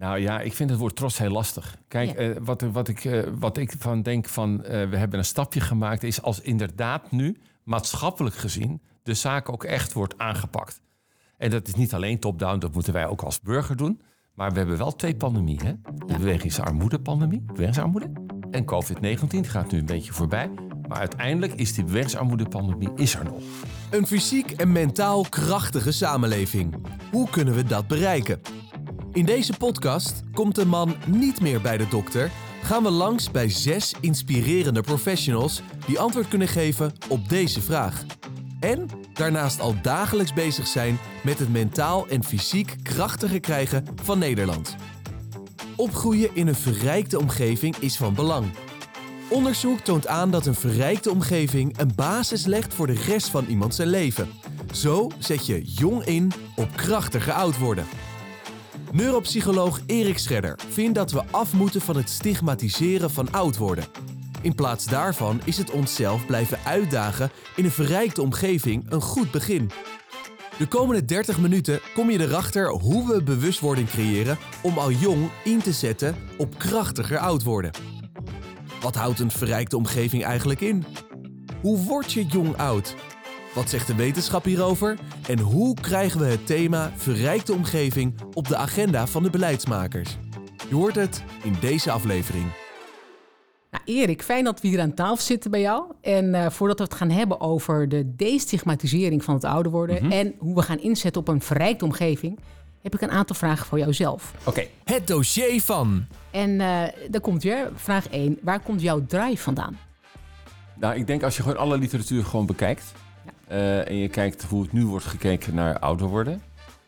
Nou ja, ik vind het woord trots heel lastig. Kijk, Ja. eh, wat, wat, ik, eh, wat ik van denk van eh, we hebben een stapje gemaakt, is als inderdaad nu maatschappelijk gezien de zaak ook echt wordt aangepakt. En dat is niet alleen top-down, dat moeten wij ook als burger doen. Maar we hebben wel twee pandemieën. Hè? De bewegingsarmoede-pandemie, bewegingsarmoede. En COVID-19 gaat nu een beetje voorbij. Maar uiteindelijk is die bewegingsarmoede-pandemie is er nog. Een fysiek en mentaal krachtige samenleving. Hoe kunnen we dat bereiken? In deze podcast komt de man niet meer bij de dokter. Gaan we langs bij zes inspirerende professionals die antwoord kunnen geven op deze vraag. En daarnaast al dagelijks bezig zijn met het mentaal en fysiek krachtiger krijgen van Nederland. Opgroeien in een verrijkte omgeving is van belang. Onderzoek toont aan dat een verrijkte omgeving een basis legt voor de rest van iemand zijn leven. Zo zet je jong in op krachtiger oud worden. Neuropsycholoog Erik Scherder vindt dat we af moeten van het stigmatiseren van oud worden. In plaats daarvan is het onszelf blijven uitdagen in een verrijkte omgeving een goed begin. De komende 30 minuten kom je erachter hoe we bewustwording creëren om al jong in te zetten op krachtiger oud worden. Wat houdt een verrijkte omgeving eigenlijk in? Hoe word je jong oud? Wat zegt de wetenschap hierover? En hoe krijgen we het thema verrijkte omgeving op de agenda van de beleidsmakers? Je hoort het in deze aflevering. Nou, Erik, fijn dat we hier aan tafel zitten bij jou. En eh, voordat we het gaan hebben over de destigmatisering van het ouder worden... Mhm. en hoe we gaan inzetten op een verrijkte omgeving... heb ik een aantal vragen voor jouzelf. Oké, Het dossier van. En eh daar komt weer vraag 1. Waar komt jouw drive vandaan? Nou, ik denk als je gewoon alle literatuur gewoon bekijkt. Eh, en je kijkt hoe het nu wordt gekeken naar ouder worden.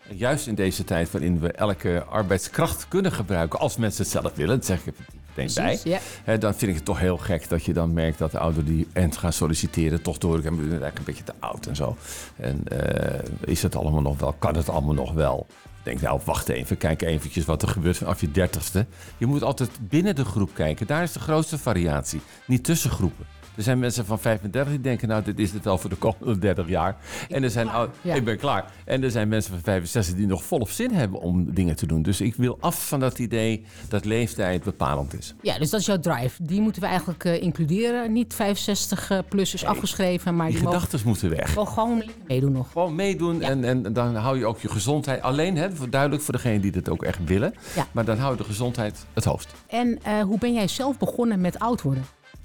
En juist in deze tijd waarin we elke arbeidskracht kunnen gebruiken. als mensen het zelf willen, dat zeg ik er meteen bij. Ja. Hè, dan vind ik het toch heel gek dat je dan merkt dat de ouderen die end gaan solliciteren. toch door. Ik ben eigenlijk een beetje te oud en zo. En eh, is het allemaal nog wel? Kan het allemaal nog wel? Ik denk, nou, wacht even. Kijk eventjes wat er gebeurt vanaf je dertigste. Je moet altijd binnen de groep kijken. Daar is de grootste variatie. Niet tussen groepen. Er zijn mensen van 35 die denken, nou, dit is het wel voor de komende 30 jaar. En er zijn, Ja. ik ben klaar. En er zijn mensen van 65 die nog volop zin hebben om dingen te doen. Dus ik wil af van dat idee dat leeftijd bepalend is. Ja, dus dat is jouw drive. Die moeten we eigenlijk eh, includeren. Niet 65 eh, plus is afgeschreven, maar Die gedachten moeten weg. gewoon lekker meedoen nog. Gewoon meedoen Ja. en, en dan hou je ook je gezondheid. Alleen, hè, duidelijk voor degenen die dit ook echt willen. Ja. Maar dan hou je de gezondheid het hoofd. En eh, hoe ben jij zelf begonnen met oud worden?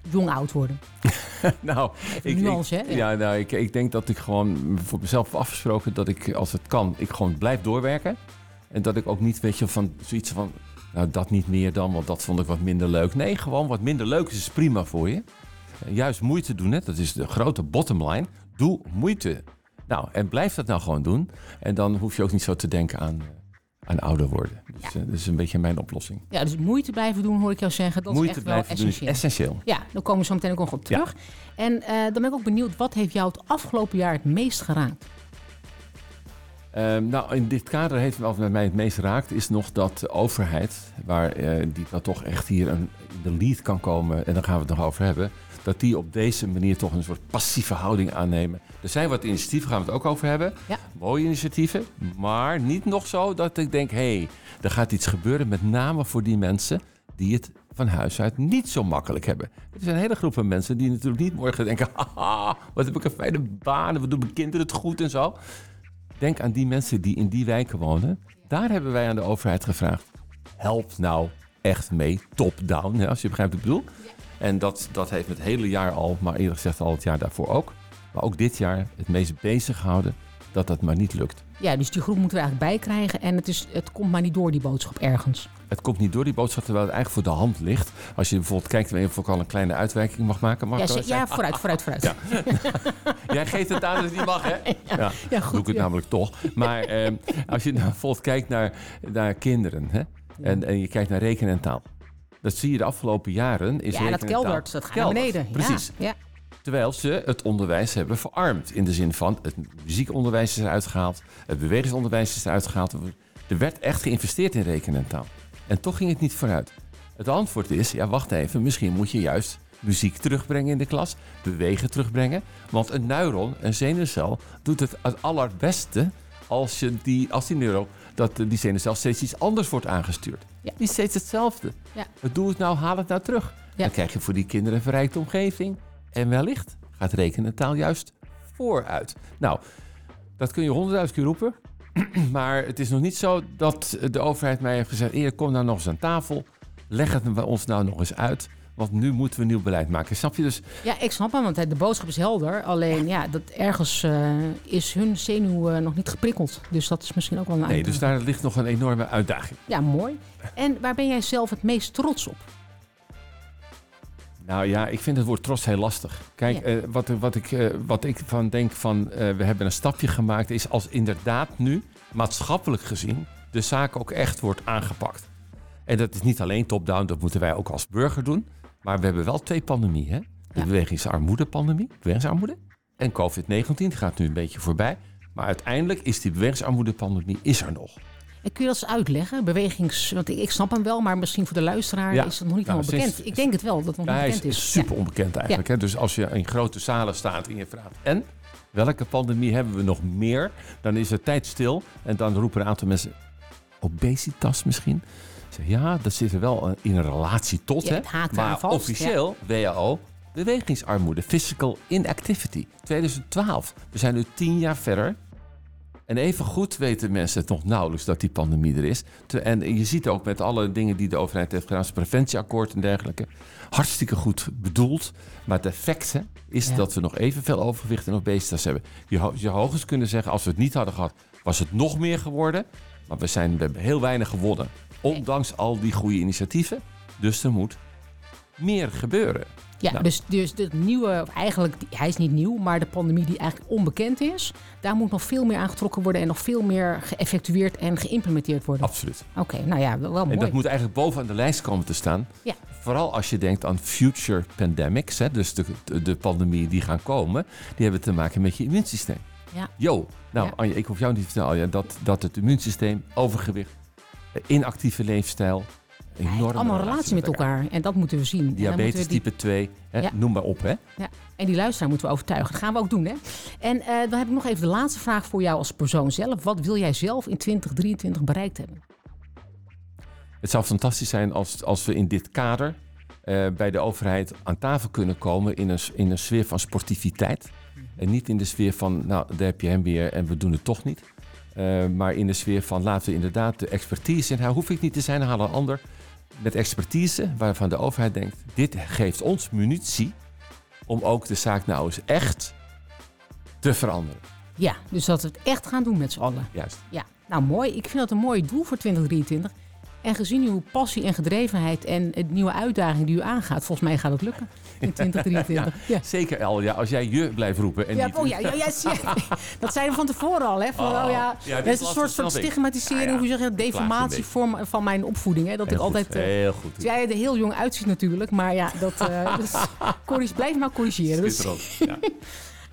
Jong oud worden. nou, ik, nuance, ik- hè? ja, nou, ik, ik denk dat ik gewoon voor mezelf afgesproken dat ik, als het kan, ik gewoon blijf doorwerken. En dat ik ook niet, weet je, van zoiets van, nou, dat niet meer dan, want dat vond ik wat minder leuk. Nee, gewoon wat minder leuk is, is prima voor je. Juist moeite doen, hè? dat is de grote bottom line. Doe moeite. Nou, en blijf dat nou gewoon doen. En dan hoef je ook niet zo te denken aan, eh, aan ouder worden. Dus, eh, dat is een beetje mijn oplossing. Ja, dus moeite blijven doen, hoor ik jou zeggen. Dat moeite is echt wel blijven doen is essentieel. essentieel. Ja, daar komen we zo meteen ook nog op terug. En eh, dan ben ik ook benieuwd, wat heeft jou het afgelopen jaar het meest geraakt? Ehm, nou, in dit kader heeft wat mij het meest raakt, is nog dat de overheid, waar eh, die dan toch echt hier een, de lead kan komen, en daar gaan we het nog over hebben, dat die op deze manier toch een soort passieve houding aannemen. Er zijn wat initiatieven, gaan we het ook over hebben. Ja. Mooie initiatieven, maar niet nog zo dat ik denk, hé, hey, er gaat iets gebeuren, met name voor die mensen die het van huis uit niet zo makkelijk hebben. Er zijn een hele groep van mensen die natuurlijk niet morgen denken, haha, wat heb ik een fijne baan, wat doen mijn kinderen het goed en zo. Denk aan die mensen die in die wijken wonen. Daar hebben wij aan de overheid gevraagd. Help nou echt mee, top-down, als je begrijpt wat ik bedoel. En dat, dat heeft het hele jaar al, maar eerlijk gezegd al het jaar daarvoor ook. Maar ook dit jaar het meest bezig gehouden dat dat maar niet lukt. Ja, dus die groep moeten we eigenlijk bijkrijgen. En het, is, het komt maar niet door, die boodschap, ergens. Het komt niet door die boodschap, terwijl het eigenlijk voor de hand ligt. Als je bijvoorbeeld kijkt, of ik al een kleine uitwijking mag maken. Ja, ze- ja vooruit, vooruit, vooruit. Ja. Jij geeft het aan dat het niet mag, hè? Ja, ja, goed, doe ik het namelijk toch. Maar ehm, als je nou bijvoorbeeld kijkt naar, naar kinderen hè? En, en je kijkt naar rekenen en taal. Dat zie je de afgelopen jaren. Is Ja, dat keldert, dat gaat naar beneden. Precies. Ja. Terwijl ze het onderwijs hebben verarmd. In de zin van het muziekonderwijs is eruit gehaald. Het bewegingsonderwijs is eruit gehaald. Er werd echt geïnvesteerd in rekenen en taal. En toch ging het niet vooruit. Het antwoord is, ja wacht even, misschien moet je juist muziek terugbrengen in de klas. Bewegen terugbrengen. Want een neuron, een zenuwcel, doet het het allerbeste als, je die, als die neuro dat die zenuwcel steeds iets anders wordt aangestuurd. Ja. Niet steeds hetzelfde. Ja. Doe het nou, haal het nou terug. Ja. Dan krijg je voor die kinderen een verrijkte omgeving. En wellicht gaat rekenen taal juist vooruit. Nou, dat kun je honderdduizend keer roepen. maar het is nog niet zo dat de overheid mij heeft gezegd... Eer, kom nou nog eens aan tafel. Leg het bij ons nou nog eens uit. Want nu moeten we nieuw beleid maken. Snap je dus? Ja, ik snap hem, want de boodschap is helder. Alleen, ja, dat ergens eh, is hun zenuw eh, nog niet geprikkeld. Dus dat is misschien ook wel een Nee, uitdaging. dus daar ligt nog een enorme uitdaging. Ja, mooi. En waar ben jij zelf het meest trots op? Nou ja, ik vind het woord trots heel lastig. Kijk, Ja. eh, wat, wat, ik, wat ik van denk van we hebben een stapje gemaakt, is als inderdaad nu maatschappelijk gezien de zaak ook echt wordt aangepakt. En dat is niet alleen top-down, dat moeten wij ook als burger doen. Maar we hebben wel twee pandemieën. Hè? De Ja. bewegingsarmoede-pandemie, bewegingsarmoede. En COVID-19 die gaat nu een beetje voorbij. Maar uiteindelijk is die bewegingsarmoede-pandemie is er nog. En kun je dat eens uitleggen? Bewegings... Want ik, snap hem wel, maar misschien voor de luisteraar Ja. is het nog niet Nou, helemaal bekend. Ik denk het wel, dat het nog niet bekend is. is super onbekend eigenlijk. Hè? Dus als je in grote zalen staat en je vraagt... en welke pandemie hebben we nog meer? Dan is het tijd stil. En dan roepen een aantal mensen... obesitas misschien? Ja, dat zit er wel in een relatie tot. Ja, hè? maar vast, officieel, WHO, bewegingsarmoede, physical inactivity. 2012. We zijn nu tien jaar verder. En even goed weten mensen het nog nauwelijks dat die pandemie er is. En je ziet ook met alle dingen die de overheid heeft gedaan, zoals preventieakkoord en dergelijke, hartstikke goed bedoeld. Maar het effect hè, is Ja. dat we nog evenveel overgewicht en obesitas hebben. Je, ho- je hoogst kunnen zeggen, als we het niet hadden gehad, was het nog meer geworden. Maar we, zijn, we hebben heel weinig gewonnen. Ondanks al die goede initiatieven. Dus er moet meer gebeuren. Ja, Nou. dus, dus de nieuwe, of eigenlijk, hij is niet nieuw, maar de pandemie die eigenlijk onbekend is, daar moet nog veel meer aangetrokken worden en nog veel meer geëffectueerd en geïmplementeerd worden. Absoluut. Oké, nou ja, wel wel mooi. En dat moet eigenlijk bovenaan de lijst komen te staan. Ja. Vooral als je denkt aan future pandemics, hè, dus de, de, de pandemieën die gaan komen, die hebben te maken met je immuunsysteem. Ja. Yo, nou Ja. Anja, ik hoef jou niet te vertellen Anja, dat, dat het immuunsysteem, overgewicht, inactieve leefstijl, Ja, enorme allemaal relatie met elkaar. En dat moeten we zien. Diabetes we die- type 2, hè, Ja. noem maar op. Hè. Ja, en die luisteraar moeten we overtuigen. Dat gaan we ook doen, hè? En eh, dan heb ik nog even de laatste vraag voor jou als persoon zelf. Wat wil jij zelf in 2023 bereikt hebben? Het zou fantastisch zijn als, als we in dit kader eh, bij de overheid aan tafel kunnen komen in een, in een sfeer van sportiviteit. En niet in de sfeer van, nou, daar heb je hem weer en we doen het toch niet. Eh, maar in de sfeer van, laten we inderdaad de expertise, en hij hoef ik niet te zijn, haal een ander met expertise waarvan de overheid denkt, dit geeft ons munitie om ook de zaak nou eens echt te veranderen. Ja, dus dat we het echt gaan doen met z'n allen. Juist. Ja, nou mooi. Ik vind dat een mooi doel voor 2023. En gezien uw passie en gedrevenheid en de nieuwe uitdaging die u aangaat, volgens mij gaat het lukken in 2023. Ja. Zeker El, ja, als jij je blijft roepen en Ja, niet... oh ja, ja, dat zeiden we van tevoren al. Hè? Van, Oh, oh, ja, is een soort ik. stigmatisering, ja. hoe zeg je dat, deformatie beetje. van, mijn opvoeding. Hè? Dat Heel ik goed, altijd... eh, heel goed. Terwijl je er heel jong uitziet natuurlijk, maar ja, dat, eh dus, corrig- blijf maar corrigeren. Dus,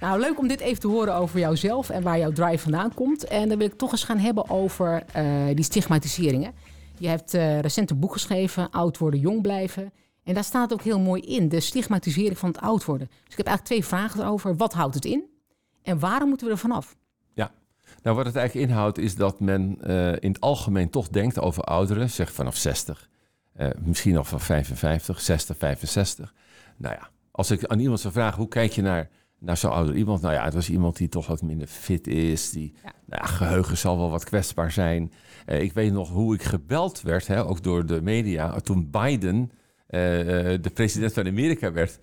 nou, leuk om dit even te horen over jouzelf en waar jouw drive vandaan komt. En dan wil ik toch eens gaan hebben over eh, die stigmatiseringen. Je hebt eh, recent een boek geschreven, Oud worden, jong blijven. En daar staat ook heel mooi in, de stigmatisering van het oud worden. Dus ik heb eigenlijk twee vragen erover. Wat houdt het in? En waarom moeten we er vanaf? Nou, wat het eigenlijk inhoudt is dat men eh, in het algemeen toch denkt over ouderen, zeg vanaf 60, eh, misschien al van 55, 60, 65. Nou ja, als ik aan iemand zou vragen, hoe kijk je naar, naar zo'n ouder iemand? Nou ja, het was iemand die toch wat minder fit is, die Ja. nou ja, geheugen zal wel wat kwetsbaar zijn. Eh, ik weet nog hoe ik gebeld werd, hè, ook door de media, toen Biden eh, eh, de president van Amerika werd.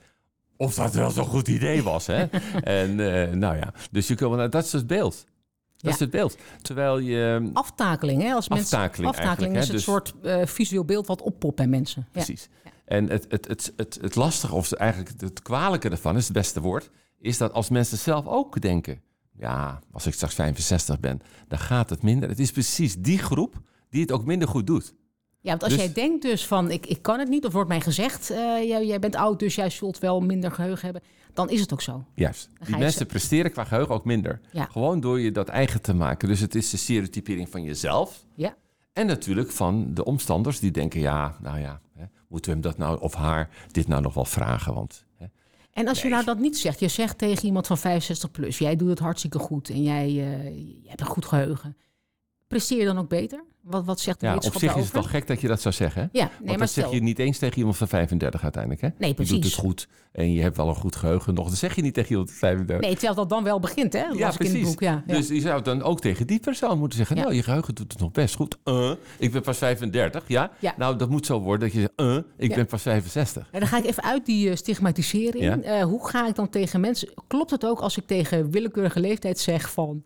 Of dat wel zo'n goed idee was. Hè? en nou ja, dus je kunt nou, dat is het beeld. Dat Ja. is het beeld. Terwijl je. Aftakeling, hè? Als mensen, Aftakeling aftakeling is eigenlijk, een hè? soort visueel beeld wat oppopt bij mensen. Ja. Precies. En het, het, het, het, het lastige, of eigenlijk het kwalijke ervan, is het beste woord, is dat als mensen zelf ook denken: ja, als ik straks 65 ben, dan gaat het minder. Het is precies die groep die het ook minder goed doet. Ja, want als Dus- jij denkt dus van ik, ik kan het niet, of wordt mij gezegd, eh, jij, jij bent oud, dus jij zult wel minder geheugen hebben, dan is het ook zo. Juist. Die mensen presteren qua geheugen ook minder. Ja. Gewoon door je dat eigen te maken. Dus het is de stereotypering van jezelf. Ja. En natuurlijk van de omstanders die denken: ja, nou ja, hè, moeten we hem dat nou of haar dit nou nog wel vragen? Want En als je nou dat niet zegt, je zegt tegen iemand van 65 plus, jij doet het hartstikke goed en jij, eh, je hebt een goed geheugen. Presteer je dan ook beter? Wat, wat zegt de Ja, op zich is het wel gek dat je dat zou zeggen. Hè? Ja, nee, Want maar dat zeg je niet eens tegen iemand van 35 uiteindelijk. Hè? Nee, Je doet precies. het goed en je hebt wel een goed geheugen nog. Dat zeg je niet tegen iemand van 35. Nee, terwijl dat dan wel begint, hè? Dat Ja, ik in het precies. boek. Ja, ja. Dus je zou dan ook tegen die persoon moeten zeggen... Nou, je geheugen doet het nog best goed. Eh, ik ben pas 35, ja? Ja. Nou, dat moet zo worden dat je zegt... eh, ik ben pas 65. En dan ga ik even uit die eh, stigmatisering. Hoe ga ik dan tegen mensen... Klopt het ook als ik tegen willekeurige leeftijd zeg van...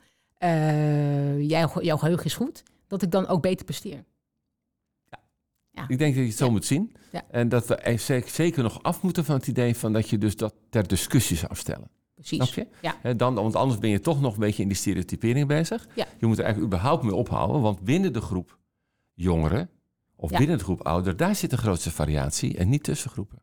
jij, jouw geheugen is goed, dat ik dan ook beter presteer? Ik denk dat je het zo Ja. moet zien. Ja. En dat we er ze- zeker nog af moeten van het idee... van dat je dus dat ter discussie zou stellen. Precies. Snap je? Ja. Hè, dan, want anders ben je toch nog een beetje in die stereotypering bezig. Ja. Je moet er eigenlijk überhaupt mee ophouden. Want binnen de groep jongeren... of Ja. binnen de groep ouderen... daar zit de grootste variatie en niet tussen groepen.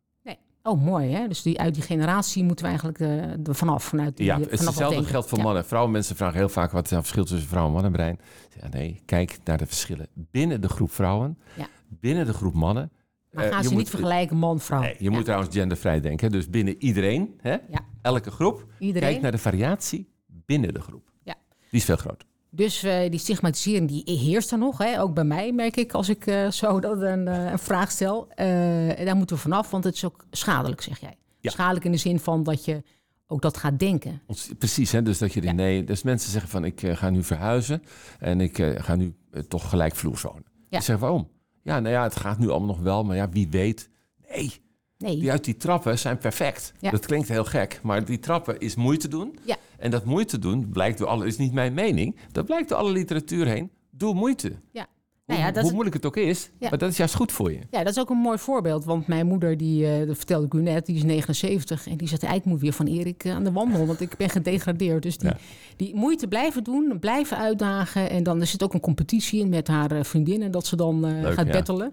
Oh, mooi, hè? Dus die, uit die generatie moeten we eigenlijk eh, er vanaf. Vanuit die, Ja, het vanaf hetzelfde geldt voor Ja. mannen en vrouwen. Mensen vragen heel vaak wat is het verschil tussen vrouw en mannenbrein. Ja, nee, kijk naar de verschillen binnen de groep vrouwen, Ja. binnen de groep mannen. Maar Eh, gaan ze moet- niet vergelijken man-vrouw? Nee, je Ja. moet trouwens gendervrij denken. Dus binnen iedereen, hè? Elke groep, Iedereen. kijk naar de variatie binnen de groep. Ja. Die is veel groter. Dus eh, die stigmatisering die heerst er nog. Hè? Ook bij mij merk ik als ik eh, zo dat een, eh, een vraag stel. En daar moeten we vanaf, want het is ook schadelijk, zeg jij. Ja. Schadelijk in de zin van dat je ook dat gaat denken. Precies, hè? dus dat je Ja. nee, dus mensen zeggen van ik ga nu verhuizen en ik ga nu toch gelijkvloers wonen. Ja. Ik zeg waarom? Ja, nou ja, het gaat nu allemaal nog wel, maar ja, wie weet. Nee, Nee, Die uit die trappen zijn perfect. Ja. Dat klinkt heel gek, maar die trappen is moeite doen. Ja. En dat moeite doen blijkt door alle, is niet mijn mening, dat blijkt door alle literatuur heen. Doe moeite. ja. Hoe, Nou ja, dat hoe moeilijk het ook is, Ja. maar dat is juist goed voor je. ja, dat is ook een mooi voorbeeld. Want mijn moeder, die, eh, dat vertelde ik u net, die is 79. En die zegt, "Ja, ik moet weer van Erik eh, aan de wandel, want ik ben gedegradeerd. Dus die, Ja. die moeite blijven doen, blijven uitdagen. En dan er zit ook een competitie in met haar eh, vriendinnen, dat ze dan eh, Leuk, gaat battelen.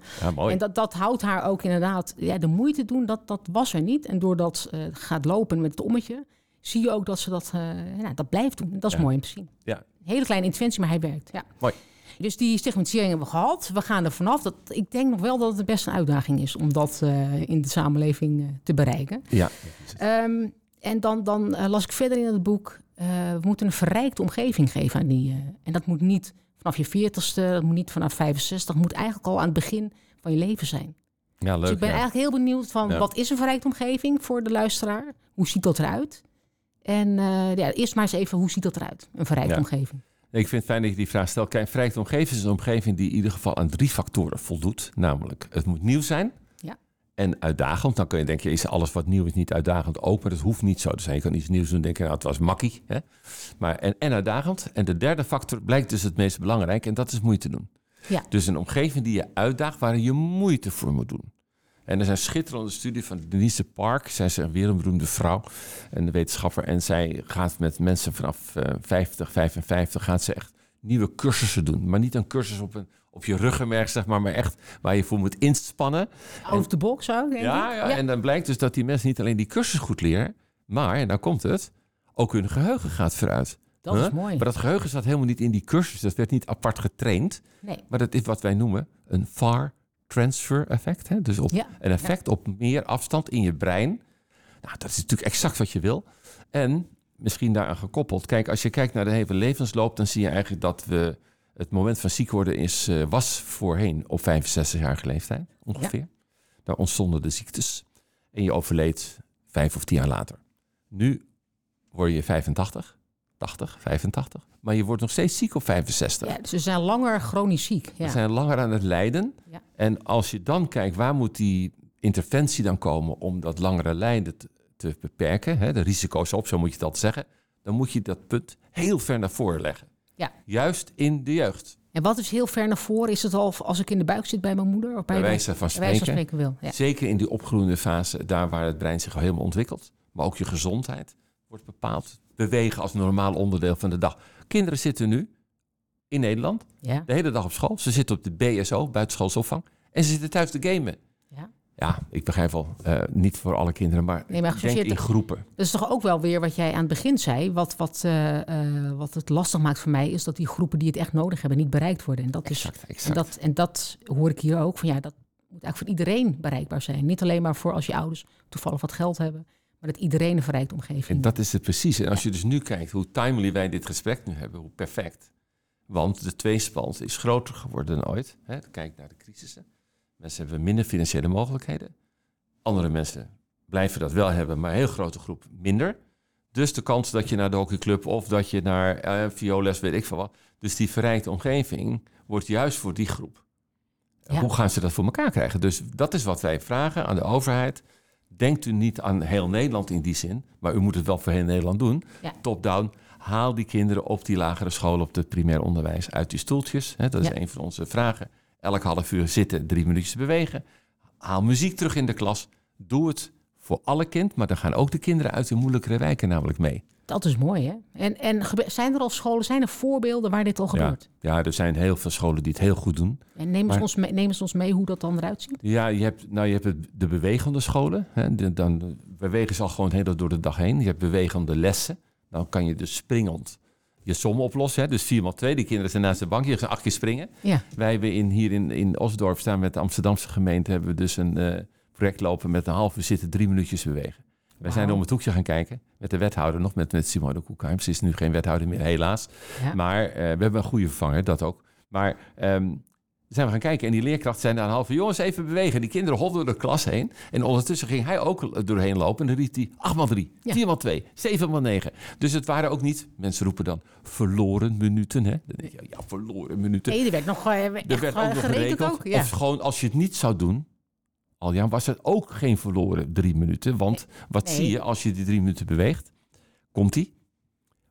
En dat, dat houdt haar ook inderdaad, ja, de moeite doen, dat, dat was er niet. En doordat ze gaat lopen met het ommetje, zie je ook dat ze dat, eh, nou, dat blijft doen. Dat is Ja. mooi om te zien. Ja. Hele kleine interventie, maar hij werkt. Ja. Mooi. Dus die stigmatisering hebben we gehad. We gaan er vanaf. Dat, ik denk nog wel dat het best een uitdaging is om dat eh, in de samenleving eh, te bereiken. Ja. Ehm, en dan, dan las ik verder in het boek, we moeten een verrijkte omgeving geven aan die. en dat moet niet vanaf je 40ste, dat moet niet vanaf 65, het moet eigenlijk al aan het begin van je leven zijn. ja, leuk. dus ik ben ja. eigenlijk heel benieuwd van Ja. wat is een verrijkte omgeving voor de luisteraar? Hoe ziet dat eruit? En eh, ja, eerst maar eens even, hoe ziet dat eruit, een verrijkte Ja. omgeving? Ik vind het fijn dat je die vraag stelt. Kijk, verrijkte omgeving is een omgeving die in ieder geval aan drie factoren voldoet. Namelijk, het moet nieuw zijn. Ja. En uitdagend. Dan kun je denken, is alles wat nieuw is niet uitdagend ook. Maar dat hoeft niet zo te zijn. Je kan iets nieuws doen en denken, nou, het was makkie. Hè? Maar, en, en uitdagend. En de derde factor blijkt dus het meest belangrijk. En dat is moeite doen. Ja. Dus een omgeving die je uitdaagt, waar je moeite voor moet doen. En er zijn schitterende studie van Denise Park. Zij is een wereldberoemde vrouw, een wetenschapper. En zij gaat met mensen vanaf eh, 50, 55, gaat ze echt nieuwe cursussen doen. Maar niet een cursus op, een, op je ruggenmerg, zeg maar, maar echt waar je voor moet inspannen. Out the box ook, denk Ja, ik. ja, en dan blijkt dus dat die mensen niet alleen die cursus goed leren, maar, en daar komt het, ook hun geheugen gaat vooruit. dat is mooi. Maar dat geheugen zat helemaal niet in die cursus. Dat werd niet apart getraind. Nee. Maar dat is wat wij noemen een far transfer effect. Hè? Dus op Ja, een effect op meer afstand in je brein. Nou, dat is natuurlijk exact wat je wil. En misschien daaraan gekoppeld. Kijk, als je kijkt naar de hele levensloop, dan zie je eigenlijk dat we het moment van ziek worden is, eh, was voorheen op 65-jarige leeftijd ongeveer. Daar ontstonden de ziektes. En je overleed vijf of tien jaar later. Nu word je 85, 80, 85. Maar je wordt nog steeds ziek op 65. Ja, dus ze zijn langer chronisch ziek. Ja. We zijn langer aan het lijden. Ja. En als je dan kijkt, waar moet die interventie dan komen om dat langere lijden te, te beperken? Hè, de risico's op, zo moet je dat zeggen. Dan moet je dat punt heel ver naar voren leggen. Ja. Juist in de jeugd. En wat is heel ver naar voren? Is het al als ik in de buik zit bij mijn moeder? Of bij, Bij wijze van wijze van spreken. spreken wil. Ja. Zeker in die opgroeiende fase, daar waar het brein zich al helemaal ontwikkelt. Maar ook je gezondheid wordt bepaald. Bewegen als normaal onderdeel van de dag. Kinderen zitten nu in Nederland Ja. de hele dag op school. Ze zitten op de BSO, buitenschoolsopvang. En ze zitten thuis te gamen. Ja. Ja, ik begrijp wel. eh, niet voor alle kinderen, maar, Nee, maar ik denk geassocieerd- in groepen. Dat is toch ook wel weer wat jij aan het begin zei. Wat, wat, eh, eh, wat het lastig maakt voor mij is dat die groepen die het echt nodig hebben niet bereikt worden. En dat, is, Exact, en exact. dat, en dat hoor ik hier ook. Van ja, dat moet eigenlijk voor iedereen bereikbaar zijn. Niet alleen maar voor als je ouders toevallig wat geld hebben. Maar dat iedereen een verrijkte omgeving En dat is het precies. En als je dus nu kijkt hoe timely wij dit gesprek nu hebben, hoe perfect. Want de tweespalt is groter geworden dan ooit. Hè? Kijk naar de crisissen. Mensen hebben minder financiële mogelijkheden. Andere mensen blijven dat wel hebben, maar een heel grote groep minder. Dus de kans dat je naar de hockeyclub of dat je naar uh, violes, weet ik veel wat. Dus die verrijkte omgeving wordt juist voor die groep. Ja. Hoe gaan ze dat voor elkaar krijgen? Dus dat is wat wij vragen aan de overheid. Denkt u niet aan heel Nederland in die zin, maar u moet het wel voor heel Nederland doen. Ja. Top-down. Haal die kinderen op die lagere school, op het primair onderwijs, uit die stoeltjes. Hè, dat is Ja. een van onze vragen. Elk half uur zitten, drie minuutjes bewegen. Haal muziek terug in de klas. Doe het voor alle kind, maar dan gaan ook de kinderen uit de moeilijkere wijken namelijk mee. Dat is mooi, hè? En, en zijn er al scholen, zijn er voorbeelden waar dit al gebeurt? ja, er zijn heel veel scholen die het heel goed doen. En neem eens, ons mee, neem eens ons mee hoe dat dan eruit ziet. Ja, je hebt, nou, je hebt de bewegende scholen. Hè. De- dan bewegen ze al gewoon heel door de dag heen. Je hebt bewegende lessen. Dan kan je dus springend je som oplossen. Hè. Dus 4 x 2. Die kinderen zijn naast de bank. Je gaan acht keer springen. Ja. Wij hebben in, hier in, in Osdorp staan met de Amsterdamse gemeente... hebben we dus een eh, project lopen met een half uur zitten, drie minuutjes bewegen. Wij zijn om het hoekje gaan kijken met de wethouder, nog met, met Simone Koekheim. Ze is nu geen wethouder meer, helaas. Ja. Maar eh, we hebben een goede vervanger, dat ook. Maar ehm, zijn we gaan kijken en die leerkracht zei na een half uur... jongens, even bewegen. Die kinderen holden door de klas heen. En ondertussen ging hij ook doorheen lopen. En dan riep hij 8 x 3, Ja. 4 x 2, 7 x 9. Dus het waren ook niet, mensen roepen dan, verloren minuten. Hè? Dan denk je, ja, verloren minuten. Nee, er werd nog eh, Er werd eh, ook nog gerekend. ook. Ja. Of gewoon als je het niet zou doen, Aljan, was het ook geen verloren drie minuten. Want wat Nee. zie je als je die drie minuten beweegt? Komt die?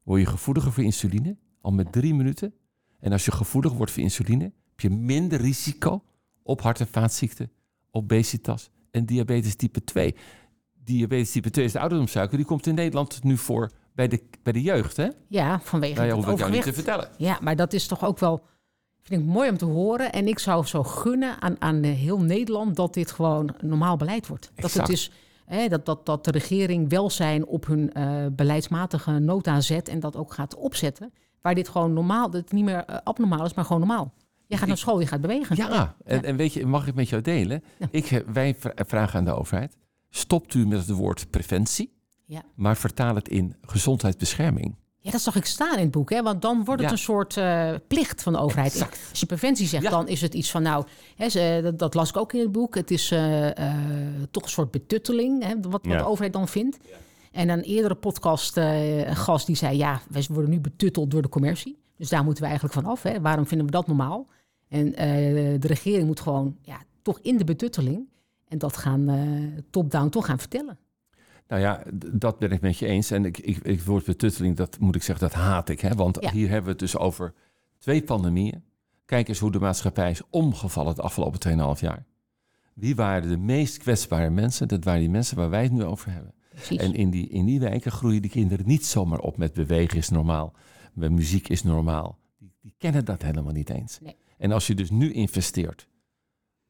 Word je gevoeliger voor insuline? Al met drie minuten. En als je gevoelig wordt voor insuline, heb je minder risico op hart- en vaatziekten, obesitas en diabetes type 2. Diabetes type 2 is de ouderdomssuiker. Die komt in Nederland nu voor bij de, bij de jeugd. Hè? ja, vanwege Nou ja, het hoef ik jou niet te overgewicht. vertellen. Ja, maar dat is toch ook wel, vind ik mooi om te horen. En ik zou zo gunnen aan, aan eh, heel Nederland dat dit gewoon normaal beleid wordt. Dat het is, hè, dat, dat, dat de regering welzijn op hun eh, beleidsmatige nota zet en dat ook gaat opzetten. Waar dit gewoon normaal, dat het niet meer eh, abnormaal is, maar gewoon normaal. Je gaat naar school, je gaat bewegen. Ja, en, en weet je, mag ik met jou delen? Ja. Ik, wij vra- vragen aan de overheid, stopt u met het woord preventie, Ja. maar vertaal het in gezondheidsbescherming. Ja, dat zag ik staan in het boek. Hè? Want dan wordt het Ja. een soort eh, plicht van de overheid. Exact. Als je preventie zegt, Ja. dan is het iets van... nou, hè, ze- dat, dat las ik ook in het boek. Het is eh, eh, toch een soort betutteling, hè, wat, wat Ja. de overheid dan vindt. En een eerdere podcast, eh, een gast die zei... ja, wij worden nu betutteld door de commercie. Dus daar moeten we eigenlijk van af. Hè? Waarom vinden we dat normaal? En eh, de regering moet gewoon ja, toch in de betutteling... en dat gaan eh, top-down toch gaan vertellen. Nou ja, dat ben ik met je eens. En ik, ik, ik het woord betutteling, dat moet ik zeggen, dat haat ik. Hè? Want Ja. hier hebben we het dus over twee pandemieën. Kijk eens hoe de maatschappij is omgevallen de afgelopen 2,5 jaar. Wie waren de meest kwetsbare mensen? Dat waren die mensen waar wij het nu over hebben. Precies. En in die, in die wijken groeien die kinderen niet zomaar op met bewegen is normaal, met muziek is normaal. Die, die kennen dat helemaal niet eens. Nee. En als je dus nu investeert,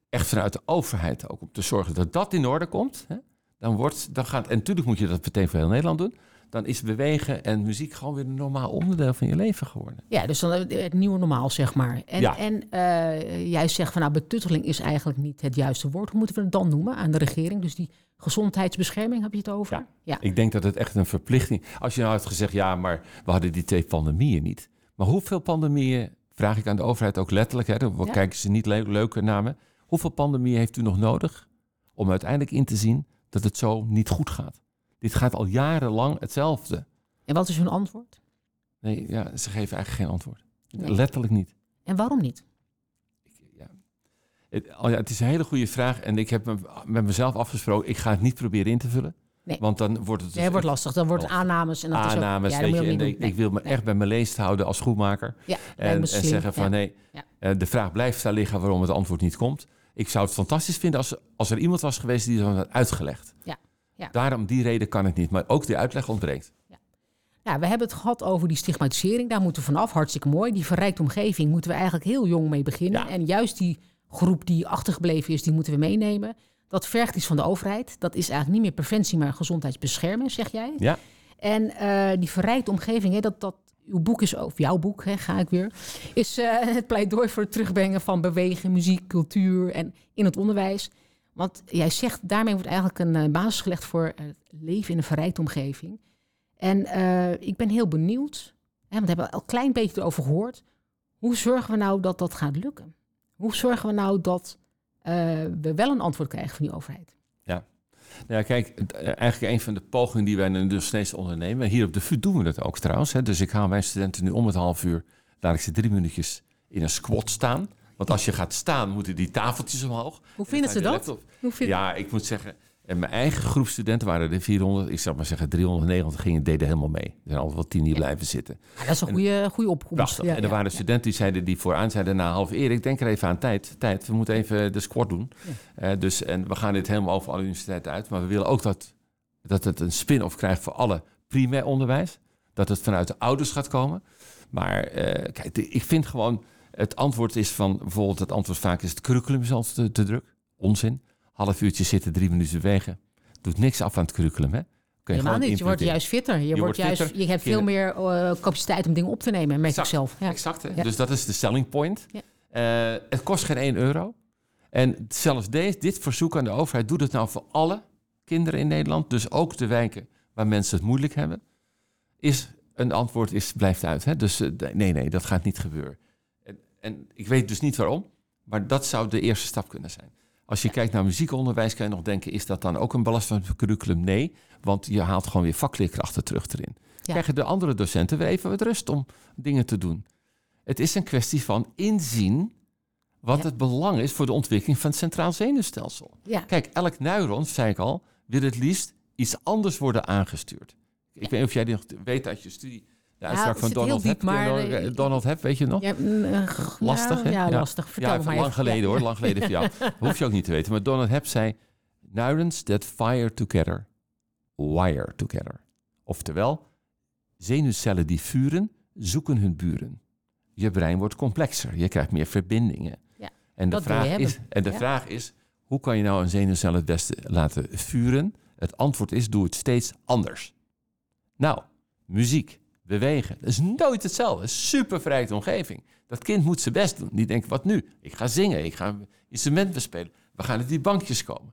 echt vanuit de overheid ook om te zorgen dat dat in orde komt, hè, dan wordt, dan gaat, en natuurlijk moet je dat meteen voor heel Nederland doen, dan is bewegen en muziek gewoon weer een normaal onderdeel van je leven geworden. Ja, dus dan het nieuwe normaal, zeg maar. En, Ja. en eh, jij zegt van nou, betutteling is eigenlijk niet het juiste woord. Hoe moeten we het dan noemen aan de regering? Dus die gezondheidsbescherming, heb je het over? Ja. ja. Ik denk dat het echt een verplichting Als je nou had gezegd, ja, maar we hadden die twee pandemieën niet. Maar hoeveel pandemieën, vraag ik aan de overheid ook letterlijk, hè, dan Ja. kijken ze niet le- leuke namen. Hoeveel pandemieën heeft u nog nodig om uiteindelijk in te zien dat het zo niet goed gaat? Dit gaat al jarenlang hetzelfde. En wat is hun antwoord? Nee, ja, ze geven eigenlijk geen antwoord. Nee. Letterlijk niet. En waarom niet? Ja. Het, oh ja, het is een hele goede vraag en ik heb me, met mezelf afgesproken, ik ga het niet proberen in te vullen. Nee. Want dan wordt het dus Ja, wordt lastig. Dan wordt het aannames. En dat aannames, is ook, ja, weet je. En ik, wil me Nee, echt bij mijn leest houden als schoenmaker. Ja, En, en zeggen van nee, eh, de vraag blijft daar liggen waarom het antwoord niet komt. Ik zou het fantastisch vinden als, als er iemand was geweest die dat had uitgelegd. Ja. Ja. Daarom die reden kan het niet. Maar ook die uitleg ontbreekt. Ja, we hebben het gehad over die stigmatisering. Daar moeten we vanaf. Hartstikke mooi. Die verrijkte omgeving moeten we eigenlijk heel jong mee beginnen. Ja. En juist die groep die achtergebleven is, die moeten we meenemen. Dat vergt iets van de overheid. Dat is eigenlijk niet meer preventie, maar gezondheidsbeschermen, zeg jij. Ja. En eh, die verrijkte omgeving, hè, dat, dat uw boek is, of jouw boek, hè, ga ik weer, is eh, het pleidooi voor het terugbrengen van bewegen, muziek, cultuur en in het onderwijs. Want jij zegt, daarmee wordt eigenlijk een eh, basis gelegd voor het leven in een verrijkte omgeving. En eh, ik ben heel benieuwd, hè, want we hebben al een klein beetje erover gehoord. Hoe zorgen we nou dat dat gaat lukken? Hoe zorgen we nou dat eh, we wel een antwoord krijgen van die overheid? Nou ja, kijk, eh, eigenlijk een van de pogingen die wij dus steeds ondernemen. Hier op de VU doen we dat ook trouwens. Hè. Dus ik haal mijn studenten nu om het half uur. Laat ik ze drie minuutjes in een squat staan. Want als je gaat staan, moeten die tafeltjes omhoog. Hoe vinden ze dat? Hoe vind- Ja, ik moet zeggen, en mijn eigen groep studenten waren er 400. Ik zou maar zeggen 390 gingen, deden helemaal mee. Er zijn altijd wel tien die blijven zitten. Ja, dat is een goede, goede opkomst. Ja, en er waren studenten die zeiden die vooraan zeiden na half Erik, denk er even aan tijd. Tijd, we moeten even de squat doen. Eh, dus, en we gaan dit helemaal over alle universiteiten uit. Maar we willen ook dat, dat het een spin-off krijgt voor alle primair onderwijs. Dat het vanuit de ouders gaat komen. Maar eh, kijk, de- ik vind gewoon, het antwoord is van, bijvoorbeeld het antwoord vaak is het curriculum is altijd te, te druk. Onzin. Half uurtje zitten, drie minuten bewegen. Doet niks af aan het curriculum, hè? Kun Helemaal niet. Je wordt juist fitter. Je, wordt wordt juist, fitter. je hebt veel meer eh, capaciteit om dingen op te nemen, merk ik Exact. zelf. Ja. Exact, hè? Ja. Dus dat is de selling point. Ja. Eh, het kost geen 1 euro. En zelfs deze, dit verzoek aan de overheid doet het nou voor alle kinderen in Nederland. Dus ook de wijken waar mensen het moeilijk hebben. Is een antwoord is, blijft uit. Hè? Dus eh, nee, nee, dat gaat niet gebeuren. En, en ik weet dus niet waarom. Maar dat zou de eerste stap kunnen zijn. Als je kijkt naar muziekonderwijs, kan je nog denken: is dat dan ook een belast van het curriculum? Nee, want je haalt gewoon weer vakleerkrachten terug erin. Krijgen de andere docenten weer even wat rust om dingen te doen. Het is een kwestie van inzien wat het belang is voor de ontwikkeling van het centraal zenuwstelsel. Kijk, elk neuron, zei ik al, wil het liefst iets anders worden aangestuurd. Ik weet niet of jij nog weet uit je studie de uitspraak van Donald diep, maar, nog? eh, Donald Hebb, weet je nog? Ja, mm, eh, Lastig, hè? ja, ja, Ja. lastig. Vertel ja, maar lang even. geleden hoor, lang geleden voor jou. Hoef je ook niet te weten. Maar Donald Hebb zei, neurons that fire together, wire together. Oftewel, zenuwcellen die vuren, zoeken hun buren. Je brein wordt complexer, je krijgt meer verbindingen. Ja, en de, vraag, is, en de vraag is, hoe kan je nou een zenuwcel het beste laten vuren? Het antwoord is, doe het steeds anders. Nou, muziek, bewegen, dat is nooit hetzelfde. Super verrijkte omgeving. Dat kind moet zijn best doen. Die denkt, wat nu? Ik ga zingen, ik ga een instrument bespelen. We gaan uit die bankjes komen.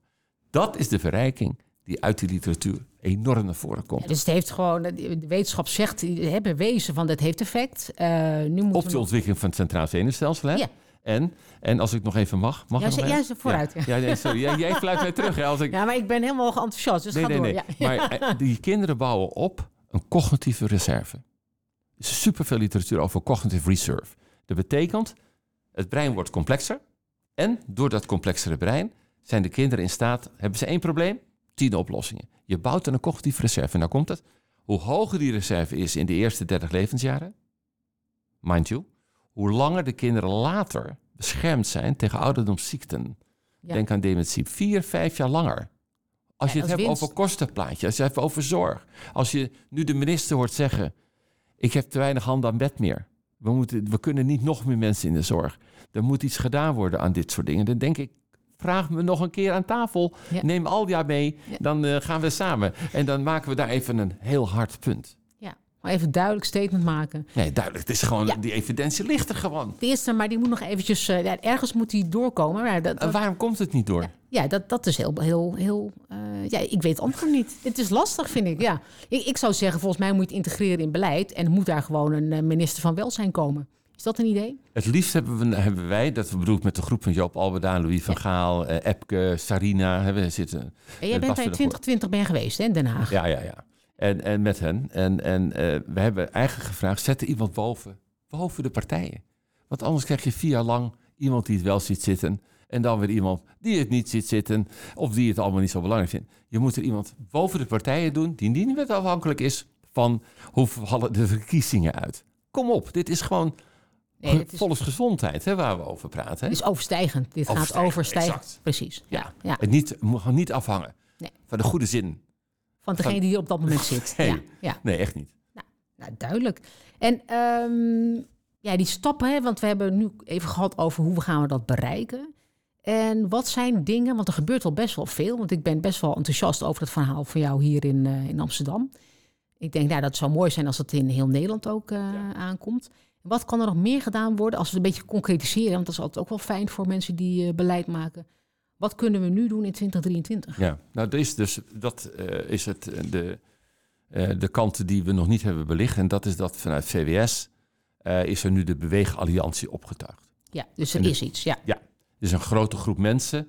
Dat is de verrijking die uit die literatuur enorm naar voren komt. Ja, dus het heeft gewoon, de wetenschap zegt, hè, bewezen van dat heeft effect. Eh, nu moeten Op de ontwikkeling van het centraal zenuwstelsel. Hè? Ja. En, en als ik nog even mag. mag Ja, ik nog ja, ze- vooruit, ja. Ja, nee, sorry. Jij, jij fluit mij terug. Hè, als ik, Ja, maar ik ben helemaal enthousiast, dus nee, ga nee, door. nee. Maar eh, die kinderen bouwen op een cognitieve reserve. Er is superveel literatuur over cognitive reserve. Dat betekent, het brein wordt complexer. En door dat complexere brein zijn de kinderen in staat... Hebben ze één probleem? Tien oplossingen. Je bouwt een cognitieve reserve. En nou komt het. Hoe hoger die reserve is in de eerste 30 levensjaren... Mind you. Hoe langer de kinderen later beschermd zijn tegen ouderdomsziekten. Ja. Denk aan dementie. Vier, vijf jaar langer. Als je het als hebt winst. over kostenplaatje, als je het hebt over zorg. Als je nu de minister hoort zeggen... ik heb te weinig handen aan bed meer. We, moeten, we kunnen niet nog meer mensen in de zorg. Er moet iets gedaan worden aan dit soort dingen. Dan denk ik, vraag me nog een keer aan tafel. Ja. Neem Aldia mee, Ja. dan eh, gaan we samen. En dan maken we daar even een heel hard punt. Maar even duidelijk statement maken. Nee, duidelijk. Het is gewoon, Ja. die evidentie ligt er gewoon. De eerste, maar die moet nog eventjes, eh, ja, ergens moet die doorkomen. Maar dat, En dat- waarom komt het niet door? ja, ja, dat, dat is heel, heel, heel eh, ja, ik weet het antwoord niet. Het is lastig, vind ik, ja. Ik, ik zou zeggen, volgens mij moet je het integreren in beleid. En moet daar gewoon een eh, minister van Welzijn komen. Is dat een idee? Het liefst hebben, we, hebben wij, dat we bedoeld met de groep van Joop Albeda, Louis van Gaal, eh, Epke, Sarina, hebben we zitten. En jij bent bij er nog 2020 ben geweest, hè, in Den Haag. Ja, ja, ja. En, en met hen. En, en eh, we hebben eigenlijk gevraagd, zet er iemand boven, boven de partijen. Want anders krijg je vier jaar lang iemand die het wel ziet zitten. En dan weer iemand die het niet ziet zitten. Of die het allemaal niet zo belangrijk vindt. Je moet er iemand boven de partijen doen die niet meer afhankelijk is van hoe vallen de verkiezingen uit. Kom op, dit is gewoon Nee, het is, volksgezondheid hè, waar we over praten. het Hè? is overstijgend. Dit gaat Overstijgend, exact. Precies. Ja. Ja. Het niet, moet gewoon niet afhangen Nee. van de goede zin. Van degene die er op dat moment zit. Nee. Ja. Ja. Nee, echt niet. Nou, duidelijk. En ehm, ja, die stappen, hè, want we hebben nu even gehad over hoe gaan we dat bereiken. En wat zijn dingen, want er gebeurt al best wel veel. Want ik ben best wel enthousiast over het verhaal van jou hier in, eh, in Amsterdam. Ik denk, nou, dat zou mooi zijn als het in heel Nederland ook eh, aankomt. Wat kan er nog meer gedaan worden als we het een beetje concretiseren? Want dat is altijd ook wel fijn voor mensen die eh, beleid maken. Wat kunnen we nu doen in 2023? Ja, nou, dat is dus dat eh, is het, eh, de, eh, de kant die we nog niet hebben belicht. En dat is dat vanuit VWS is er nu de Beweegalliantie opgetuigd. Ja, dus er En de- is iets. Ja. Dus een grote groep mensen.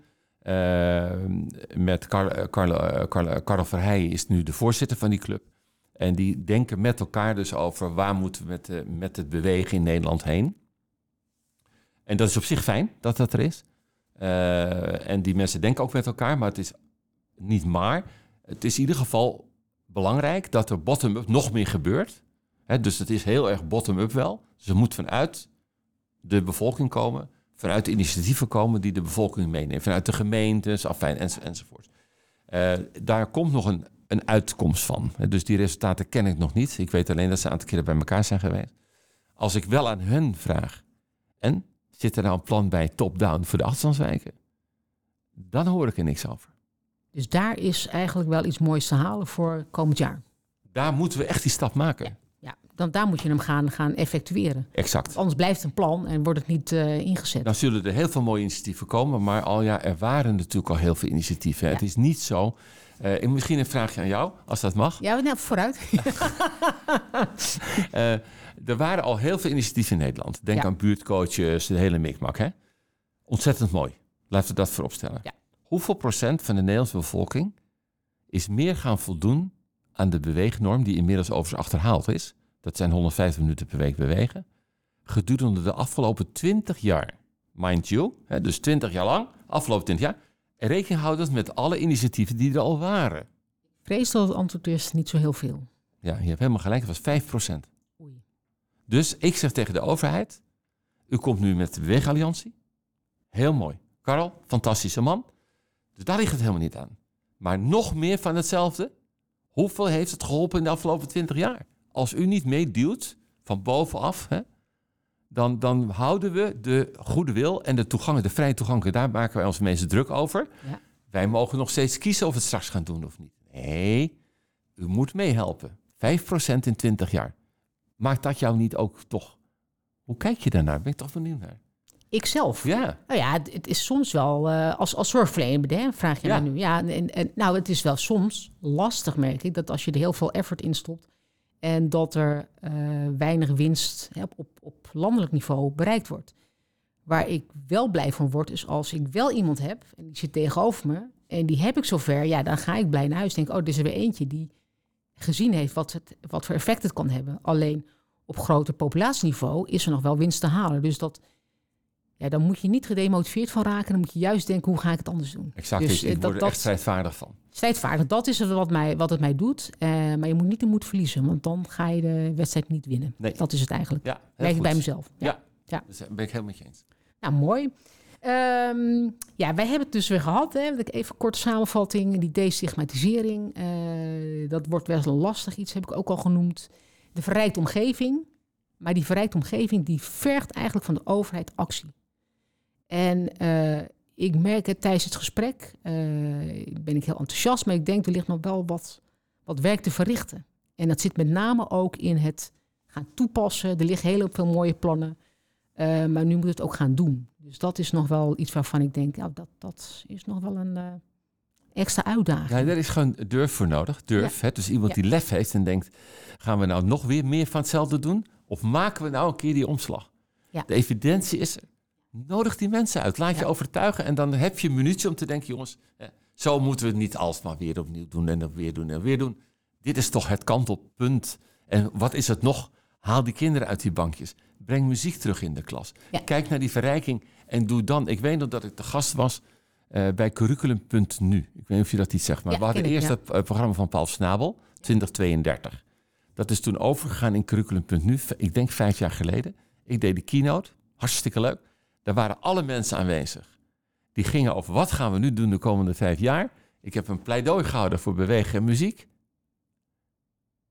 met eh, Karel Verheijen is nu de voorzitter van die club. En die denken met elkaar dus over waar moeten we met, de, met het bewegen in Nederland heen. En dat is op zich fijn dat dat er is. Eh, en die mensen denken ook met elkaar, maar het is niet maar. Het is in ieder geval belangrijk dat er bottom-up nog meer gebeurt. Dus het is heel erg bottom-up wel. Dus er moet vanuit de bevolking komen, vanuit de initiatieven komen die de bevolking meeneemt, vanuit de gemeentes, afijn, enz, enzovoort. Eh, daar komt nog een, een uitkomst van. Dus die resultaten ken ik nog niet. Ik weet alleen dat ze een aantal keren bij elkaar zijn geweest. Als ik wel aan hun vraag, en zit er nou een plan bij top-down voor de afstandswijken? Dan hoor ik er niks over. Dus daar is eigenlijk wel iets moois te halen voor komend jaar. Daar moeten we echt die stap maken. Ja, dan, daar moet je hem gaan, gaan effectueren. Exact. Anders blijft een plan en wordt het niet eh, ingezet. Dan zullen er heel veel mooie initiatieven komen, maar al ja, er waren natuurlijk al heel veel initiatieven. Ja. Het is niet zo. Eh, en misschien een vraagje aan jou, als dat mag. Ja, nou, vooruit. Eh, er waren al heel veel initiatieven in Nederland. Denk Ja. aan buurtcoaches, de hele mikmak. Hè? Ontzettend mooi. Laten we dat vooropstellen. Ja. Hoeveel procent van de Nederlandse bevolking is meer gaan voldoen aan de beweegnorm, die inmiddels overigens achterhaald is? Dat zijn 150 minuten per week bewegen. Gedurende de afgelopen 20 jaar. Mind you, hè, dus 20 jaar lang, afgelopen 20 jaar. En rekening houdend met alle initiatieven die er al waren. Vrees dat het antwoord is niet zo heel veel. Ja, je hebt helemaal gelijk, het was 5 procent. Oei. Dus ik zeg tegen de overheid: U komt nu met de Beweegalliantie. Heel mooi. Karel, fantastische man. Dus daar ligt het helemaal niet aan. Maar nog meer van hetzelfde. Hoeveel heeft het geholpen in de afgelopen 20 jaar? Als u niet meeduwt van bovenaf, hè, dan, dan houden we de goede wil en de toegang, de vrije toegang, daar maken wij ons meeste druk over. Ja. Wij mogen nog steeds kiezen of we het straks gaan doen of niet. Nee, u moet meehelpen. 5% in 20 jaar. Maakt dat jou niet ook toch... Hoe kijk je daarnaar? Ben ik toch benieuwd naar. Ikzelf. Ja, Nou ja, het, is soms wel, eh, als, als zorgverlener, hè, vraag je Ja. mij nu. Ja, en, en, nou, het is wel soms lastig, merk ik, dat als je er heel veel effort in stopt en dat er eh, weinig winst hè, op, op, landelijk niveau bereikt wordt. Waar ik wel blij van word, is als ik wel iemand heb en die zit tegenover me en die heb ik zover, ja, dan ga ik blij naar huis. Denk, oh, er is er weer eentje die gezien heeft wat, het, wat voor effect het kan hebben. Alleen op groter populatieniveau is er nog wel winst te halen. Dus dat, ja, dan moet je niet gedemotiveerd van raken. Dan moet je juist denken, hoe ga ik het anders doen? exact. Dus, ik, eh, ik word er dat- echt strijdvaardig van. Strijdvaardig, dat is wat, mij, wat het mij doet. Eh, maar je moet niet de moed verliezen, want dan ga je de wedstrijd niet winnen. Nee. Dat is het eigenlijk. Ja, Merk ik bij mezelf. Ja. Ja. Ja. Dus daar ben ik helemaal met je eens. Nou, mooi. Ehm, ja, wij hebben het dus weer gehad. Hè. Even korte samenvatting. Die destigmatisering. eh, dat wordt wel lastig iets, heb ik ook al genoemd. De verrijkte omgeving. Maar die verrijkte omgeving die vergt eigenlijk van de overheid actie. En eh, ik merk het tijdens het gesprek. eh, ben ik heel enthousiast, maar ik denk er ligt nog wel wat, wat werk te verrichten. En dat zit met name ook in het gaan toepassen. Er liggen heel veel mooie plannen. Eh, maar nu moet het ook gaan doen. Dus dat is nog wel iets waarvan ik denk, ja, dat, dat is nog wel een extra uitdaging. Ja, daar is gewoon durf voor nodig. Durf. Hè? Dus iemand Ja. die lef heeft en denkt... gaan we nou nog weer meer van hetzelfde doen? Of maken we nou een keer die omslag? Ja. De evidentie is er. Nodig die mensen uit. Laat je overtuigen. En dan heb je een minuutje om te denken... jongens, zo moeten we het niet alsmaar weer opnieuw doen... en dan weer doen en weer doen. Dit is toch het kantelpunt. En wat is het nog? Haal die kinderen uit die bankjes. Breng muziek terug in de klas. Ja. Kijk naar die verrijking en doe dan... Ik weet nog dat ik de gast was eh, bij curriculum.nu. Ik weet niet of je dat iets zegt, maar Ja, we hadden eerst het eh, programma van Paul Snabel, 2032. Dat is toen overgegaan in curriculum.nu, ik denk vijf jaar geleden. Ik deed de keynote, hartstikke leuk. Daar waren alle mensen aanwezig. Die gingen over wat gaan we nu doen de komende vijf jaar. Ik heb een pleidooi gehouden voor bewegen en muziek.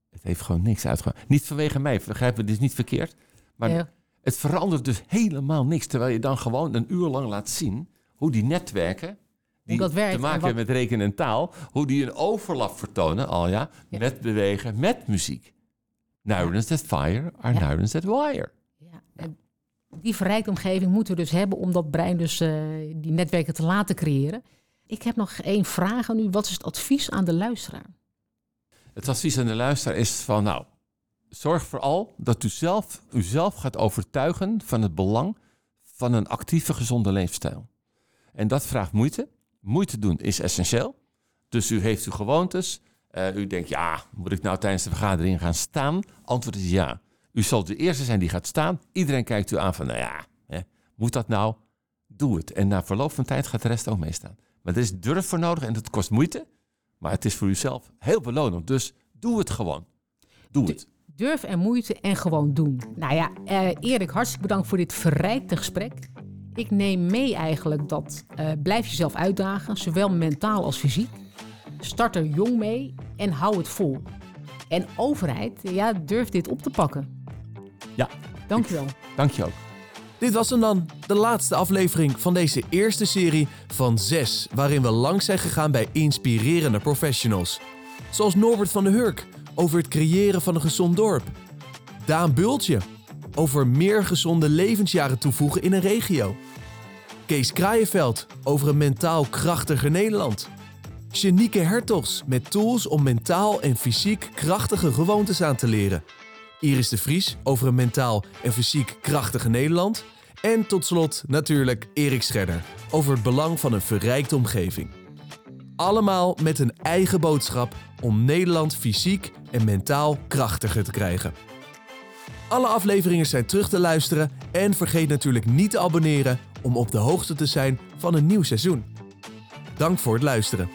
Het heeft gewoon niks uitgehaald. Niet vanwege mij, begrijp me, dit is niet verkeerd. Maar Ja. het verandert dus helemaal niks. Terwijl je dan gewoon een uur lang laat zien hoe die netwerken, die dat werkt te en maken wat- hebben met rekenen en taal, hoe die een overlap vertonen, al ja, Ja. met bewegen, met muziek. Neurons that fire are Ja. neurons that wire. Ja, en die verrijkte omgeving moeten we dus hebben om dat brein dus eh, die netwerken te laten creëren. Ik heb nog één vraag aan u. Wat is het advies aan de luisteraar? Het advies aan de luisteraar is van, nou, zorg vooral dat u zelf, u zelf gaat overtuigen van het belang van een actieve, gezonde leefstijl. En dat vraagt moeite. Moeite doen is essentieel. Dus u heeft uw gewoontes. Uh, u denkt, ja, moet ik nou tijdens de vergadering gaan staan? Antwoord is ja. U zal de eerste zijn die gaat staan. Iedereen kijkt u aan van, nou ja, hè, moet dat nou? Doe het. En na verloop van tijd gaat de rest ook meestaan. Maar er is durf voor nodig en dat kost moeite. Maar het is voor uzelf heel belonend. Dus doe het gewoon. Doe het. Durf en moeite en gewoon doen. Nou ja, uh, Erik, hartstikke bedankt voor dit verrijkte gesprek. Ik neem mee eigenlijk dat uh, blijf jezelf uitdagen, zowel mentaal als fysiek. Start er jong mee en hou het vol. En overheid, ja, durf dit op te pakken. Ja. Dankjewel. Dank je ook. Dit was hem dan, de laatste aflevering van deze eerste serie van zes, waarin we langs zijn gegaan bij inspirerende professionals. Zoals Norbert van der Hurk over het creëren van een gezond dorp. Daan Bultje over meer gezonde levensjaren toevoegen in een regio. Kees Kraaienveld over een mentaal krachtiger Nederland. Janieke Hertogs met tools om mentaal en fysiek krachtige gewoontes aan te leren. Iris de Vries over een mentaal en fysiek krachtige Nederland. En tot slot natuurlijk Erik Scherder over het belang van een verrijkte omgeving. Allemaal met een eigen boodschap om Nederland fysiek en mentaal krachtiger te krijgen. Alle afleveringen zijn terug te luisteren en vergeet natuurlijk niet te abonneren om op de hoogte te zijn van een nieuw seizoen. Dank voor het luisteren.